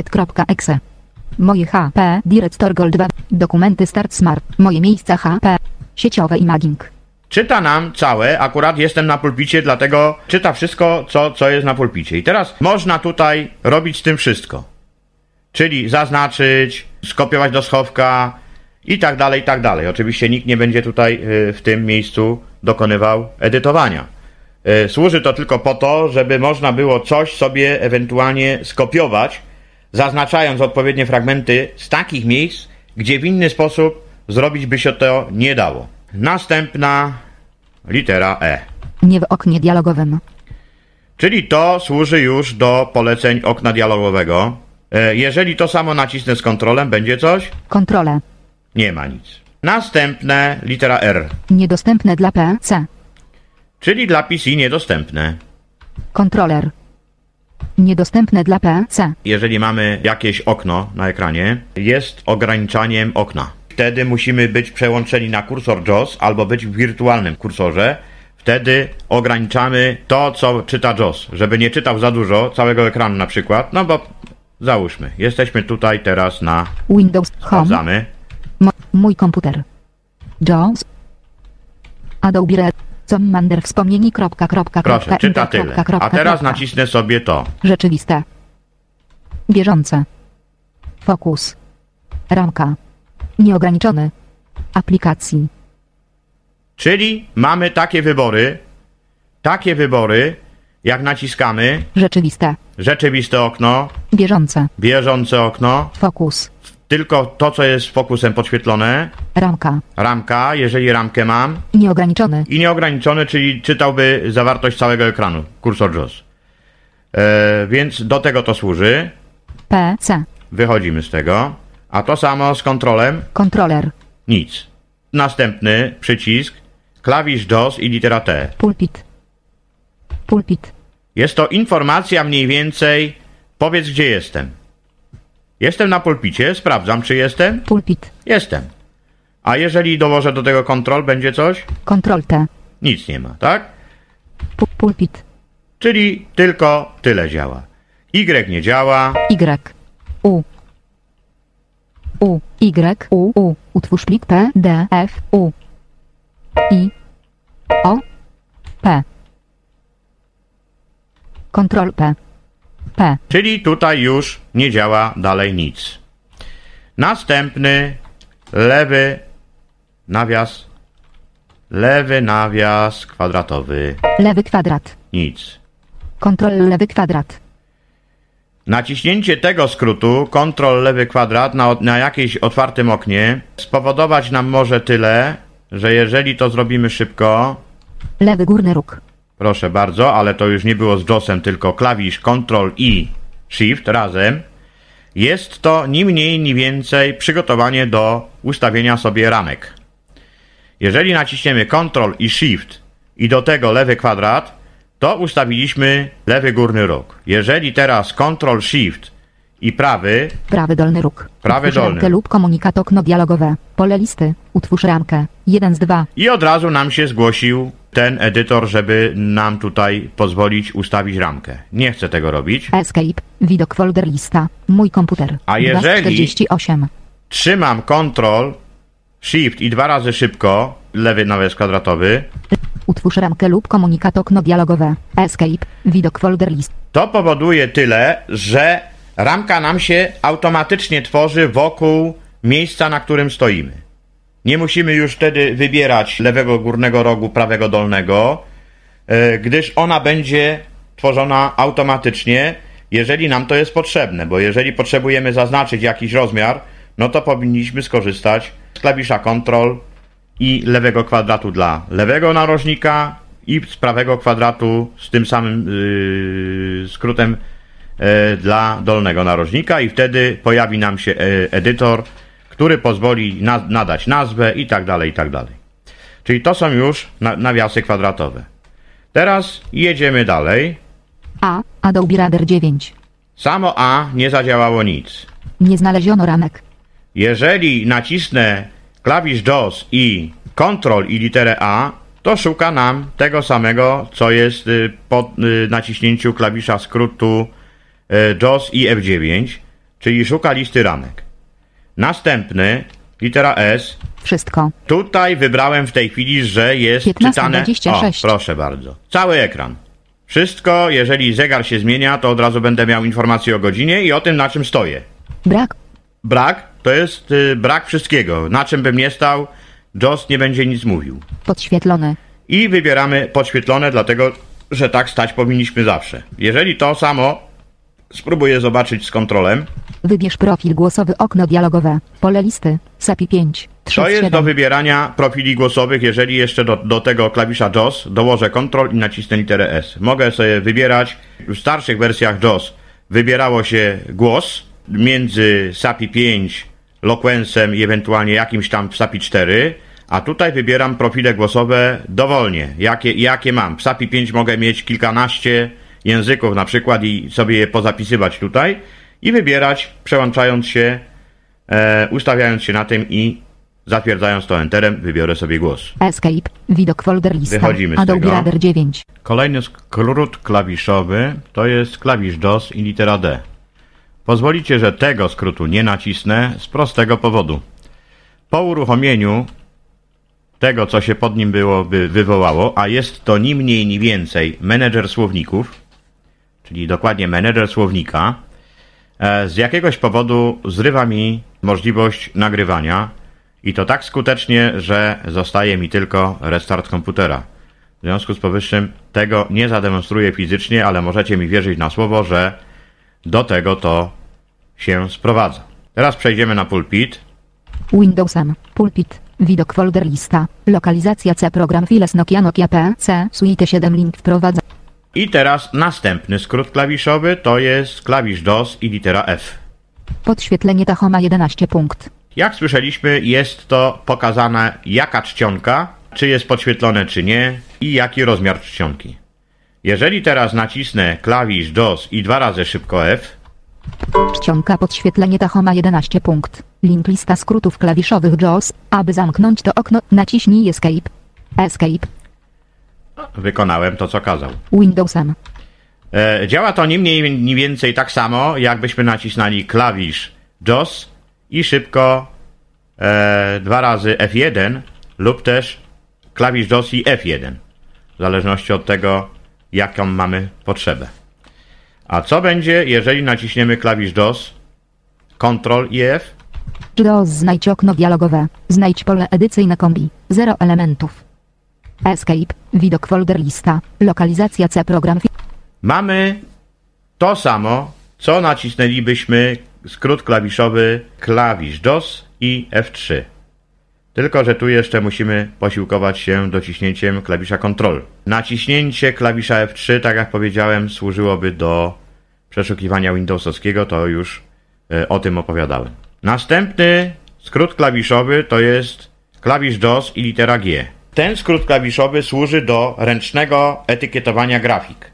Moje HP, Director Gold 2, dokumenty Start Smart, moje miejsca HP, sieciowe imaging. czyta nam całe, akurat jestem na pulpicie, dlatego czyta wszystko, co, co jest na pulpicie. I teraz można tutaj robić z tym wszystko. Czyli zaznaczyć, skopiować do schowka i tak dalej, i tak dalej. Oczywiście nikt nie będzie tutaj y, w tym miejscu dokonywał edytowania. Y, Służy to tylko po to, żeby można było coś sobie ewentualnie skopiować, zaznaczając odpowiednie fragmenty z takich miejsc, gdzie w inny sposób zrobić by się to nie dało. Następna litera E. Nie w oknie dialogowym. Czyli to służy już do poleceń okna dialogowego. E, Jeżeli to samo nacisnę z kontrolem, będzie coś? Kontrole. Nie ma nic. Następne litera R, Niedostępne dla PC. czyli dla PC niedostępne. Kontroler. Niedostępne dla PC. Jeżeli mamy jakieś okno na ekranie, jest ograniczaniem okna. Wtedy musimy być przełączeni na kursor JOS albo być w wirtualnym kursorze. Wtedy ograniczamy to, co czyta JOS, żeby nie czytał za dużo całego ekranu na przykład. No bo załóżmy, jesteśmy tutaj teraz na Windows Home. mój komputer. JAWS. Adobe Red. Commander wspomnieni. Kropka, kropka, Proszę, kropka, czyta inter, tyle. kropka, kropka, A teraz kropka. nacisnę sobie to. Rzeczywiste. Bieżące. Fokus. Ramka. Nieograniczony. Aplikacji. Czyli mamy takie wybory, takie wybory, jak naciskamy Rzeczywiste. rzeczywiste okno, Bieżące. bieżące okno, Fokus. tylko to, co jest fokusem podświetlone, Ramka. ramka, jeżeli ramkę mam, Nieograniczony. i nieograniczony, czyli czytałby zawartość całego ekranu, kursor JOS. E, więc do tego to służy. PC. Wychodzimy z tego. A to samo z kontrolem Kontroler. nic. Następny przycisk klawisz DOS i litera T. Pulpit. Pulpit. Jest to informacja mniej więcej, powiedz gdzie jestem. Jestem na pulpicie, sprawdzam czy jestem. Pulpit. Jestem. A jeżeli dołożę do tego kontrol, będzie coś? Ctrl T. Nic nie ma, tak? Pu- pulpit. Czyli tylko tyle działa. Y nie działa, Y. U. U. Y. U. U. Utwórz plik P. D. F. U. I. O. P. Ctrl P. P. czyli tutaj już nie działa dalej nic. Następny lewy nawias, lewy nawias kwadratowy, Lewy kwadrat. nic. Ctrl lewy kwadrat. Naciśnięcie tego skrótu, Ctrl lewy kwadrat na, na jakimś otwartym oknie, spowodować nam może tyle, że jeżeli to zrobimy szybko, Lewy górny róg. proszę bardzo, ale to już nie było z JOSem, tylko klawisz Ctrl i Shift razem, jest to ni mniej, ni więcej przygotowanie do ustawienia sobie ramek. Jeżeli naciśniemy Ctrl i Shift i do tego lewy kwadrat, to ustawiliśmy lewy górny róg. Jeżeli teraz Ctrl Shift i prawy, Prawy dolny róg. Prawy Utwórz dolny. ramkę lub komunikat okno dialogowe. Pole listy. Utwórz ramkę. 1 z 2. i od razu nam się zgłosił ten edytor, żeby nam tutaj pozwolić ustawić ramkę. Nie chcę tego robić. Escape. Widok folder lista. Mój komputer. A jeżeli- 48. Trzymam Ctrl, Shift i dwa razy szybko, lewy nawias kwadratowy, Utwórz ramkę lub komunikat okno dialogowe. Escape. Widok folder list. to powoduje tyle, że ramka nam się automatycznie tworzy wokół miejsca, na którym stoimy. Nie musimy już wtedy wybierać lewego górnego rogu, prawego dolnego, e, gdyż ona będzie tworzona automatycznie, jeżeli nam to jest potrzebne, bo jeżeli potrzebujemy zaznaczyć jakiś rozmiar, no to powinniśmy skorzystać z klawisza Ctrl i lewego kwadratu dla lewego narożnika i z prawego kwadratu z tym samym yy, skrótem e, dla dolnego narożnika i wtedy pojawi nam się e, edytor, który pozwoli na, nadać nazwę i tak dalej, i tak dalej. Czyli to są już na, nawiasy kwadratowe. Teraz jedziemy dalej. A. Adobe Reader 9. Samo A nie zadziałało nic. Nie znaleziono ramek. Jeżeli nacisnę klawisz DOS i Ctrl i literę A, to szuka nam tego samego, co jest y, po y, naciśnięciu klawisza skrótu y, DOS i F9, czyli szuka listy ramek. Następny, litera S. Wszystko. Tutaj wybrałem w tej chwili, że jest 15:26. czytane... O, proszę bardzo. Cały ekran. Wszystko, jeżeli zegar się zmienia, to od razu będę miał informację o godzinie i o tym, na czym stoję. Brak. Brak to jest y, brak wszystkiego. Na czym bym nie stał, JOS nie będzie nic mówił. Podświetlony. I wybieramy podświetlone, dlatego że tak stać powinniśmy zawsze. Jeżeli to samo spróbuję zobaczyć z kontrolem, Wybierz profil głosowy okno dialogowe. Pole listy. SAPI 5. 3 to jest do 7. wybierania profili głosowych, jeżeli jeszcze do, do tego klawisza JOS dołożę Ctrl i nacisnę literę S. Mogę sobie wybierać, w starszych wersjach JOS wybierało się głos między SAPI 5, Loquensem i ewentualnie jakimś tam w SAPI 4, a tutaj wybieram profile głosowe dowolnie, jakie, jakie mam. W SAPI 5 mogę mieć kilkanaście języków na przykład i sobie je pozapisywać tutaj i wybierać, przełączając się e, ustawiając się na tym i zatwierdzając to enterem, wybiorę sobie głos. Escape. Widok folder lista. Wychodzimy z Adobe tego. Reader 9. Kolejny skrót klawiszowy to jest klawisz DOS i litera D. Pozwolicie, że tego skrótu nie nacisnę z prostego powodu. Po uruchomieniu tego, co się pod nim było, by wywołało, a jest to ni mniej, ni więcej menedżer słowników, czyli dokładnie menedżer słownika, e, z jakiegoś powodu zrywa mi możliwość nagrywania i to tak skutecznie, że zostaje mi tylko restart komputera. W związku z powyższym tego nie zademonstruję fizycznie, ale możecie mi wierzyć na słowo, że do tego to się sprowadza. Teraz przejdziemy na pulpit. Windowsem. Pulpit. Widok folder lista. Lokalizacja C program files Nokia Nokia PC Suite 7 link wprowadza. I teraz następny skrót klawiszowy to jest klawisz DOS i litera F. Podświetlenie Tahoma 11 punkt. Jak słyszeliśmy, jest to pokazane jaka czcionka czy jest podświetlone, czy nie i jaki rozmiar czcionki. Jeżeli teraz nacisnę klawisz DOS i dwa razy szybko F, Czcionka podświetlenie tachoma 11 punkt. Link lista skrótów klawiszowych JAWS. Aby zamknąć to okno, naciśnij Escape. Escape. wykonałem to, co kazał. Windowsem. E, działa to nie mniej, mniej więcej tak samo, jakbyśmy nacisnęli klawisz JOS i szybko e, dwa razy F1 lub też klawisz JOS i F1. W zależności od tego, jaką mamy potrzebę. A co będzie, jeżeli naciśniemy klawisz JOS, Ctrl i F? JAWS znajdź okno dialogowe. Znajdź pole edycyjne kombi. 0 elementów. Escape. Widok folder lista. Lokalizacja C program. Mamy to samo, co nacisnęlibyśmy skrót klawiszowy klawisz DOS i F3. Tylko, że tu jeszcze musimy posiłkować się dociśnięciem klawisza Ctrl. Naciśnięcie klawisza F3, tak jak powiedziałem, służyłoby do przeszukiwania Windowsowskiego, to już e, o tym opowiadałem. Następny skrót klawiszowy to jest klawisz DOS i litera G. Ten skrót klawiszowy służy do ręcznego etykietowania grafik.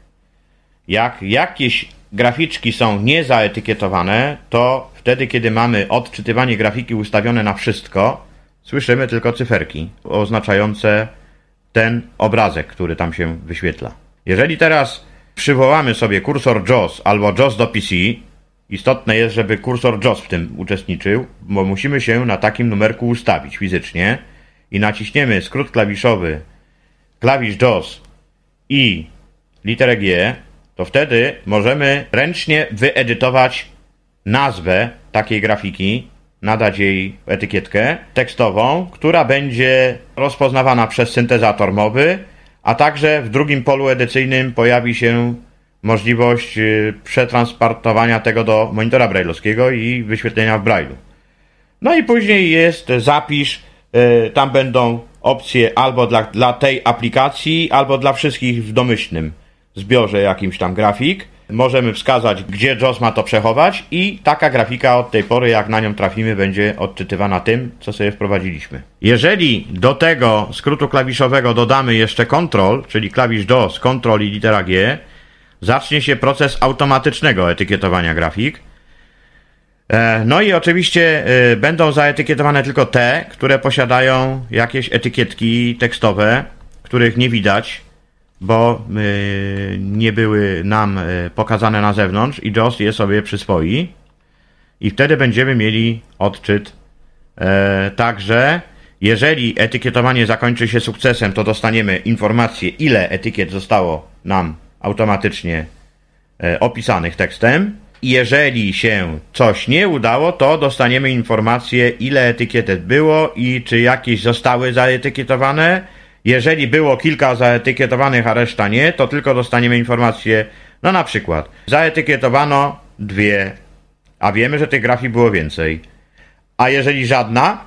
Jak jakieś graficzki są niezaetykietowane, to wtedy, kiedy mamy odczytywanie grafiki ustawione na wszystko, słyszymy tylko cyferki oznaczające ten obrazek, który tam się wyświetla. Jeżeli teraz przywołamy sobie kursor JOS albo JOS do PC, istotne jest, żeby kursor JOS w tym uczestniczył, bo musimy się na takim numerku ustawić fizycznie i naciśniemy skrót klawiszowy klawisz JOS i literę G, to wtedy możemy ręcznie wyedytować nazwę takiej grafiki, nadać jej etykietkę tekstową, która będzie rozpoznawana przez syntezator mowy, a także w drugim polu edycyjnym pojawi się możliwość y, przetransportowania tego do monitora brailleowskiego i wyświetlenia w braille'u. No i później jest zapisz, y, tam będą opcje albo dla, dla tej aplikacji, albo dla wszystkich w domyślnym zbiorze jakimś tam grafik. Możemy wskazać, gdzie JOS ma to przechować i taka grafika od tej pory, jak na nią trafimy, będzie odczytywana tym, co sobie wprowadziliśmy. Jeżeli do tego skrótu klawiszowego dodamy jeszcze Ctrl, czyli klawisz DOS, Ctrl i litera G, zacznie się proces automatycznego etykietowania grafik. E, No i oczywiście e, będą zaetykietowane tylko te, które posiadają jakieś etykietki tekstowe, których nie widać, bo e, nie były nam e, pokazane na zewnątrz i JOS je sobie przyswoi. I wtedy będziemy mieli odczyt. E, Także jeżeli etykietowanie zakończy się sukcesem, to dostaniemy informację, ile etykiet zostało nam automatycznie opisanych tekstem. Jeżeli się coś nie udało, to dostaniemy informację, ile etykietet było i czy jakieś zostały zaetykietowane. Jeżeli było kilka zaetykietowanych, a reszta nie, to tylko dostaniemy informację, no na przykład, zaetykietowano dwie, a wiemy, że tych grafik było więcej. A jeżeli żadna,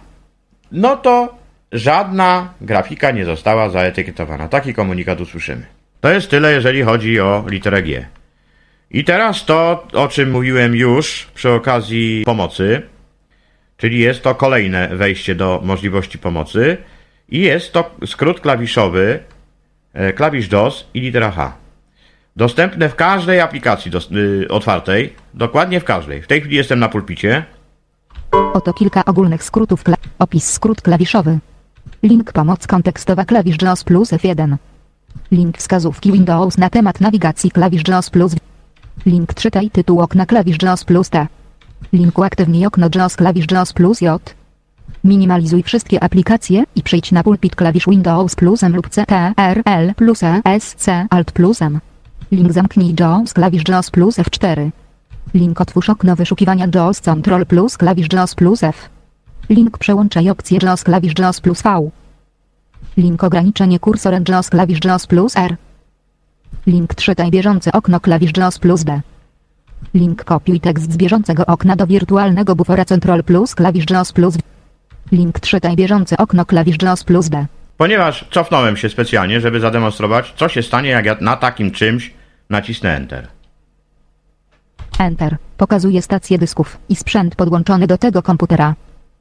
no to żadna grafika nie została zaetykietowana. Taki komunikat usłyszymy. To jest tyle, jeżeli chodzi o literę G. I teraz to, o czym mówiłem już przy okazji pomocy, czyli jest to kolejne wejście do możliwości pomocy i jest to skrót klawiszowy, e, klawisz DOS i litera H. Dostępne w każdej aplikacji y, otwartej, dokładnie w każdej. W tej chwili jestem na pulpicie. Oto kilka ogólnych skrótów. Kla- opis skrót klawiszowy. Link pomoc kontekstowa klawisz JAWS plus F1. Link wskazówki Windows na temat nawigacji klawisz JAWS plus. Link czytaj tytuł okna klawisz JAWS plus T. Link uaktywnij okno JAWS klawisz JAWS plus J. Minimalizuj wszystkie aplikacje i przejdź na pulpit klawisz Windows plus M lub C T R L plus E S C Alt plus M. Link zamknij JAWS klawisz JAWS plus F4. Link otwórz okno wyszukiwania JAWS Ctrl plus klawisz JAWS plus F. Link przełączaj opcję JAWS klawisz JAWS plus V. Link ograniczenie kursorem JAWS klawisz JAWS plus R. Link czytaj bieżące okno klawisz JAWS plus B. Link kopiuj tekst z bieżącego okna do wirtualnego bufora Ctrl plus klawisz JAWS plus. Link czytaj bieżące okno klawisz JAWS plus B. Ponieważ cofnąłem się specjalnie, żeby zademonstrować, co się stanie, jak ja na takim czymś nacisnę Enter. Enter. Pokazuje stację dysków i sprzęt podłączony do tego komputera.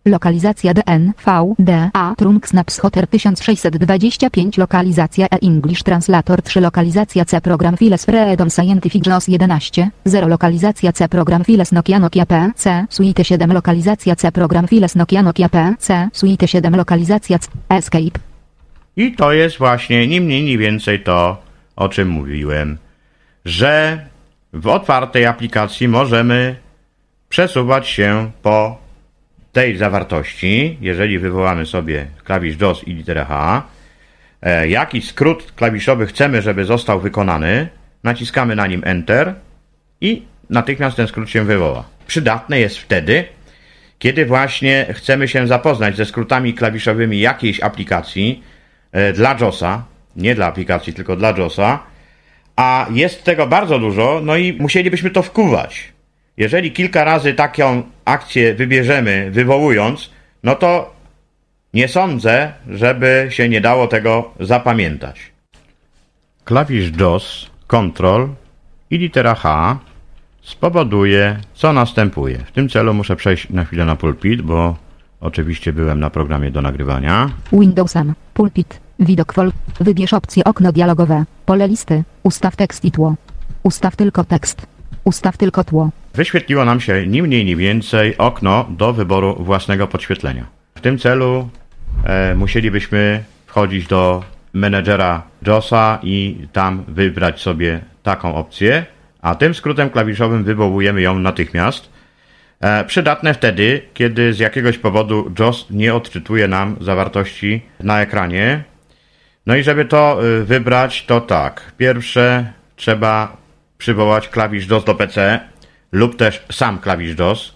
Lokalizacja DNV DA Trunksnaps Hotel 1625 Lokalizacja E English Translator 3 Lokalizacja C Program Files Freedom Scientific JOS 11 0 Lokalizacja C Program Files Nokia Nokia PC Suite 7 Lokalizacja C Program Files Nokia Nokia PC Suite 7 Lokalizacja C Escape. I to jest właśnie ni mniej, ni więcej to, o czym mówiłem, że w otwartej aplikacji możemy przesuwać się po tej zawartości, jeżeli wywołamy sobie klawisz DOS i literę H, e, jaki skrót klawiszowy chcemy, żeby został wykonany, naciskamy na nim Enter i natychmiast ten skrót się wywoła. Przydatne jest wtedy, kiedy właśnie chcemy się zapoznać ze skrótami klawiszowymi jakiejś aplikacji e, dla JOSa, nie dla aplikacji, tylko dla JOSa, a jest tego bardzo dużo, no i musielibyśmy to wkuwać. Jeżeli kilka razy taką akcję wybierzemy, wywołując, no to nie sądzę, żeby się nie dało tego zapamiętać. Klawisz DOS, Ctrl i litera H spowoduje, co następuje. W tym celu muszę przejść na chwilę na pulpit, bo oczywiście byłem na programie do nagrywania. Windowsem Pulpit Widok fol Wybierz opcję okno dialogowe Pole listy Ustaw tekst i tło Ustaw tylko tekst Ustaw tylko tło Wyświetliło nam się ni mniej, ni więcej okno do wyboru własnego podświetlenia. W tym celu e, musielibyśmy wchodzić do menedżera JOSa i tam wybrać sobie taką opcję, a tym skrótem klawiszowym wywołujemy ją natychmiast. E, przydatne wtedy, kiedy z jakiegoś powodu JOS nie odczytuje nam zawartości na ekranie. No i żeby to y, wybrać, to tak. Pierwsze trzeba przywołać klawisz DOS do PC lub też sam klawisz DOS,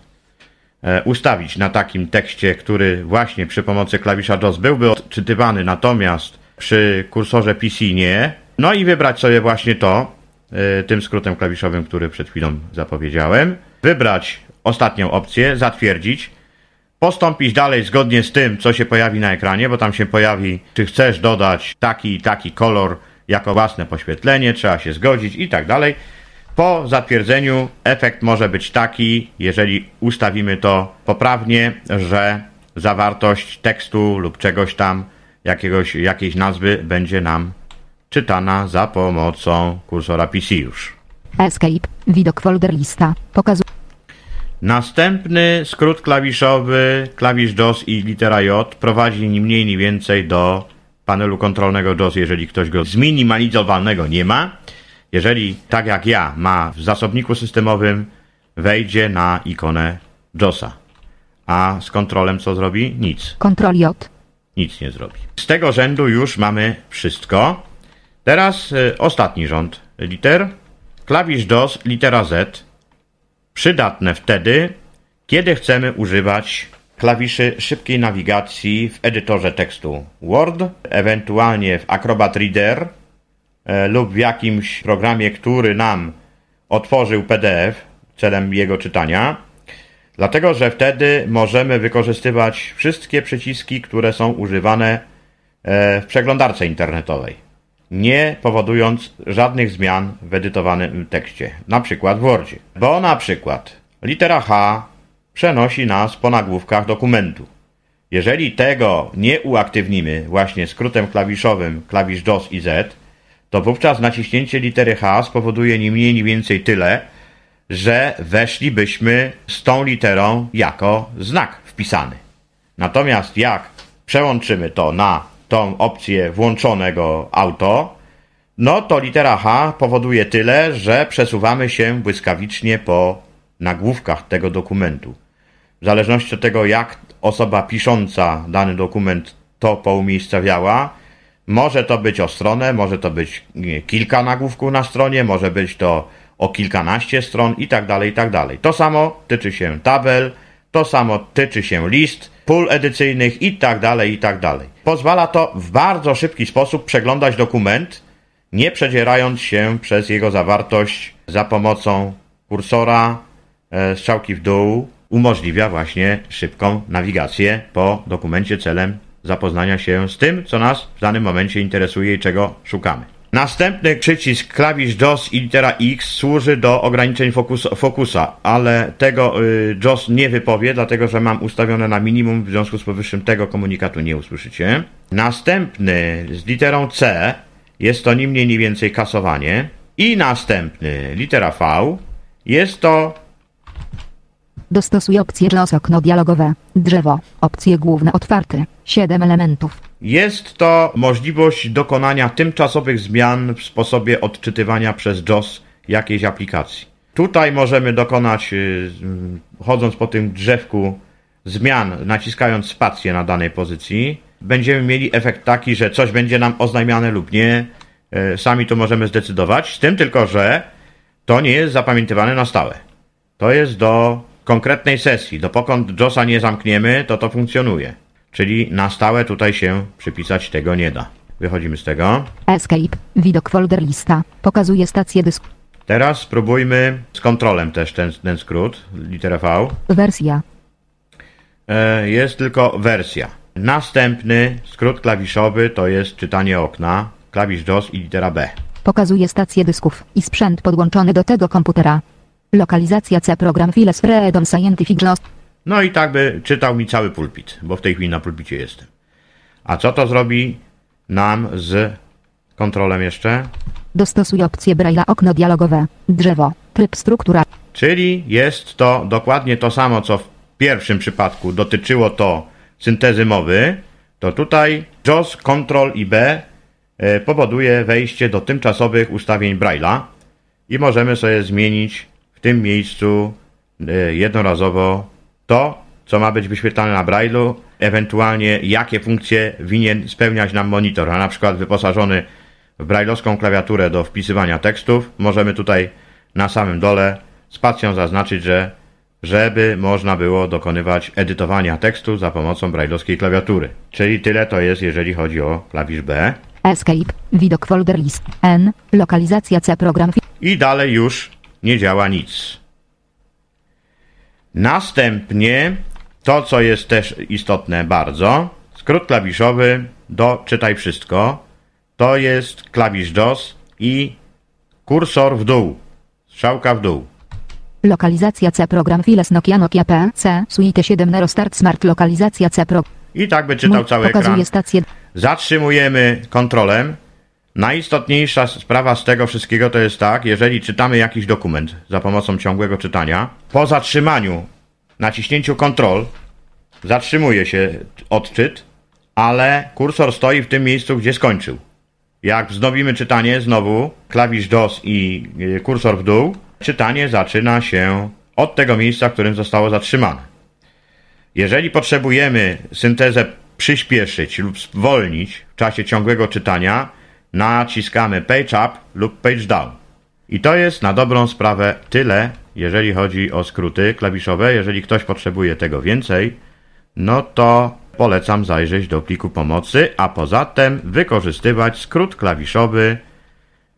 e, ustawić na takim tekście, który właśnie przy pomocy klawisza DOS byłby odczytywany, natomiast przy kursorze PC nie. No i wybrać sobie właśnie to, e, tym skrótem klawiszowym, który przed chwilą zapowiedziałem. Wybrać ostatnią opcję, zatwierdzić, postąpić dalej zgodnie z tym, co się pojawi na ekranie, bo tam się pojawi, czy chcesz dodać taki i taki kolor jako własne poświetlenie, trzeba się zgodzić i tak dalej. Po zatwierdzeniu efekt może być taki, jeżeli ustawimy to poprawnie, że zawartość tekstu lub czegoś tam, jakiegoś, jakiejś nazwy będzie nam czytana za pomocą kursora PC już. Escape Widok folder lista Pokazuje Następny skrót klawiszowy, klawisz DOS i litera J prowadzi ni mniej ni więcej do panelu kontrolnego DOS, jeżeli ktoś go zminimalizowalnego nie ma. Jeżeli, tak jak ja, ma w zasobniku systemowym, wejdzie na ikonę JOSa. A z kontrolem co zrobi? Nic. Ctrl J Nic nie zrobi. Z tego rzędu już mamy wszystko. Teraz y, ostatni rząd liter. Klawisz DOS, litera Z. Przydatne wtedy, kiedy chcemy używać klawiszy szybkiej nawigacji w edytorze tekstu Word, ewentualnie w Acrobat Reader e, lub w jakimś programie, który nam otworzył PDF celem jego czytania. Dlatego, że wtedy możemy wykorzystywać wszystkie przyciski, które są używane e, w przeglądarce internetowej, nie powodując żadnych zmian w edytowanym tekście, na przykład w Wordzie. Bo na przykład litera H przenosi nas po nagłówkach dokumentu. Jeżeli tego nie uaktywnimy właśnie skrótem klawiszowym klawisz DOS i Z, to wówczas naciśnięcie litery H spowoduje ni mniej, ni więcej tyle, że weszlibyśmy z tą literą jako znak wpisany. Natomiast jak przełączymy to na tą opcję włączonego auto, no to litera H powoduje tyle, że przesuwamy się błyskawicznie po nagłówkach tego dokumentu. W zależności od tego, jak osoba pisząca dany dokument to poumiejscawiała, może to być o stronę, może to być kilka nagłówków na stronie, może być to o kilkanaście stron i tak dalej, i tak dalej. To samo tyczy się tabel, to samo tyczy się list, pól edycyjnych i tak dalej, i tak dalej. Pozwala to w bardzo szybki sposób przeglądać dokument, nie przedzierając się przez jego zawartość za pomocą kursora, e, strzałki w dół, umożliwia właśnie szybką nawigację po dokumencie celem zapoznania się z tym, co nas w danym momencie interesuje i czego szukamy. Następny przycisk klawisz JOS i litera X służy do ograniczeń fokus, fokusa, ale tego y, JOS nie wypowie, dlatego że mam ustawione na minimum, w związku z powyższym tego komunikatu nie usłyszycie. Następny z literą C jest to ni mniej, ni więcej kasowanie. I następny, litera V, jest to Dostosuj opcje JOS okno dialogowe. Drzewo. Opcje główne otwarte. 7 elementów. Jest to możliwość dokonania tymczasowych zmian w sposobie odczytywania przez JOS jakiejś aplikacji. Tutaj możemy dokonać, y, mm, chodząc po tym drzewku, zmian, naciskając spację na danej pozycji. Będziemy mieli efekt taki, że coś będzie nam oznajmiane lub nie. Y, Sami to możemy zdecydować. Z tym tylko, że to nie jest zapamiętywane na stałe. To jest do konkretnej sesji. Dopokąd JOSa nie zamkniemy, to to funkcjonuje. Czyli na stałe tutaj się przypisać tego nie da. Wychodzimy z tego. Escape. Widok folder lista. Pokazuje stację dysku. Teraz spróbujmy z kontrolem też ten, ten skrót, literę V. Wersja. E, Jest tylko wersja. Następny skrót klawiszowy to jest czytanie okna, klawisz JOS i litera B. Pokazuje stację dysków i sprzęt podłączony do tego komputera. Lokalizacja C program Files Freedom Scientific JOS. No i tak by czytał mi cały pulpit, bo w tej chwili na pulpicie jestem. A co to zrobi nam z kontrolem jeszcze? Dostosuj opcje Braille'a okno dialogowe. Drzewo. Tryb struktura. Czyli jest to dokładnie to samo, co w pierwszym przypadku dotyczyło to syntezy mowy, to tutaj JOS, Ctrl i B e, powoduje wejście do tymczasowych ustawień Braille'a i możemy sobie zmienić tym miejscu e, jednorazowo to, co ma być wyświetlane na Braille'u, ewentualnie jakie funkcje winien spełniać nam monitor, a na przykład wyposażony w brailleowską klawiaturę do wpisywania tekstów, możemy tutaj na samym dole spacją zaznaczyć, że żeby można było dokonywać edytowania tekstu za pomocą brailleowskiej klawiatury. Czyli tyle to jest, jeżeli chodzi o klawisz B. Escape. Widok folder list. N. Lokalizacja C program I dalej już nie działa nic. Następnie to, co jest też istotne bardzo, skrót klawiszowy do czytaj wszystko, to jest klawisz JOS i kursor w dół, strzałka w dół. Lokalizacja C program Files Nokia Nokia PC Suite 7 Nero Start Smart Lokalizacja C pro I tak by czytał cały ekran. Pokazuje stację Zatrzymujemy kontrolem. Najistotniejsza sprawa z tego wszystkiego to jest tak, jeżeli czytamy jakiś dokument za pomocą ciągłego czytania, po zatrzymaniu, naciśnięciu Ctrl, zatrzymuje się odczyt, ale kursor stoi w tym miejscu, gdzie skończył. Jak wznowimy czytanie, znowu klawisz DOS i y, kursor w dół, czytanie zaczyna się od tego miejsca, w którym zostało zatrzymane. Jeżeli potrzebujemy syntezę przyspieszyć lub zwolnić w czasie ciągłego czytania, naciskamy Page Up lub Page Down. I to jest na dobrą sprawę tyle, jeżeli chodzi o skróty klawiszowe. Jeżeli ktoś potrzebuje tego więcej, no to polecam zajrzeć do pliku pomocy, a poza tym wykorzystywać skrót klawiszowy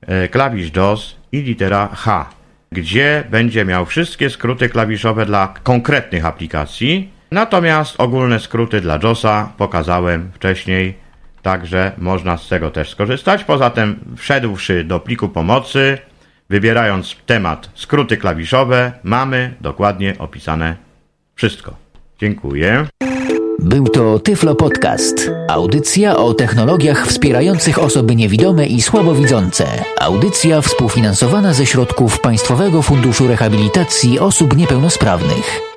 e, klawisz DOS i litera H, gdzie będzie miał wszystkie skróty klawiszowe dla konkretnych aplikacji. Natomiast ogólne skróty dla JOSa pokazałem wcześniej, także można z tego też skorzystać. Poza tym, wszedłszy do pliku pomocy, wybierając temat skróty klawiszowe, mamy dokładnie opisane wszystko. Dziękuję. Był to Tyflo Podcast. Audycja o technologiach wspierających osoby niewidome i słabowidzące. Audycja współfinansowana ze środków Państwowego Funduszu Rehabilitacji Osób Niepełnosprawnych.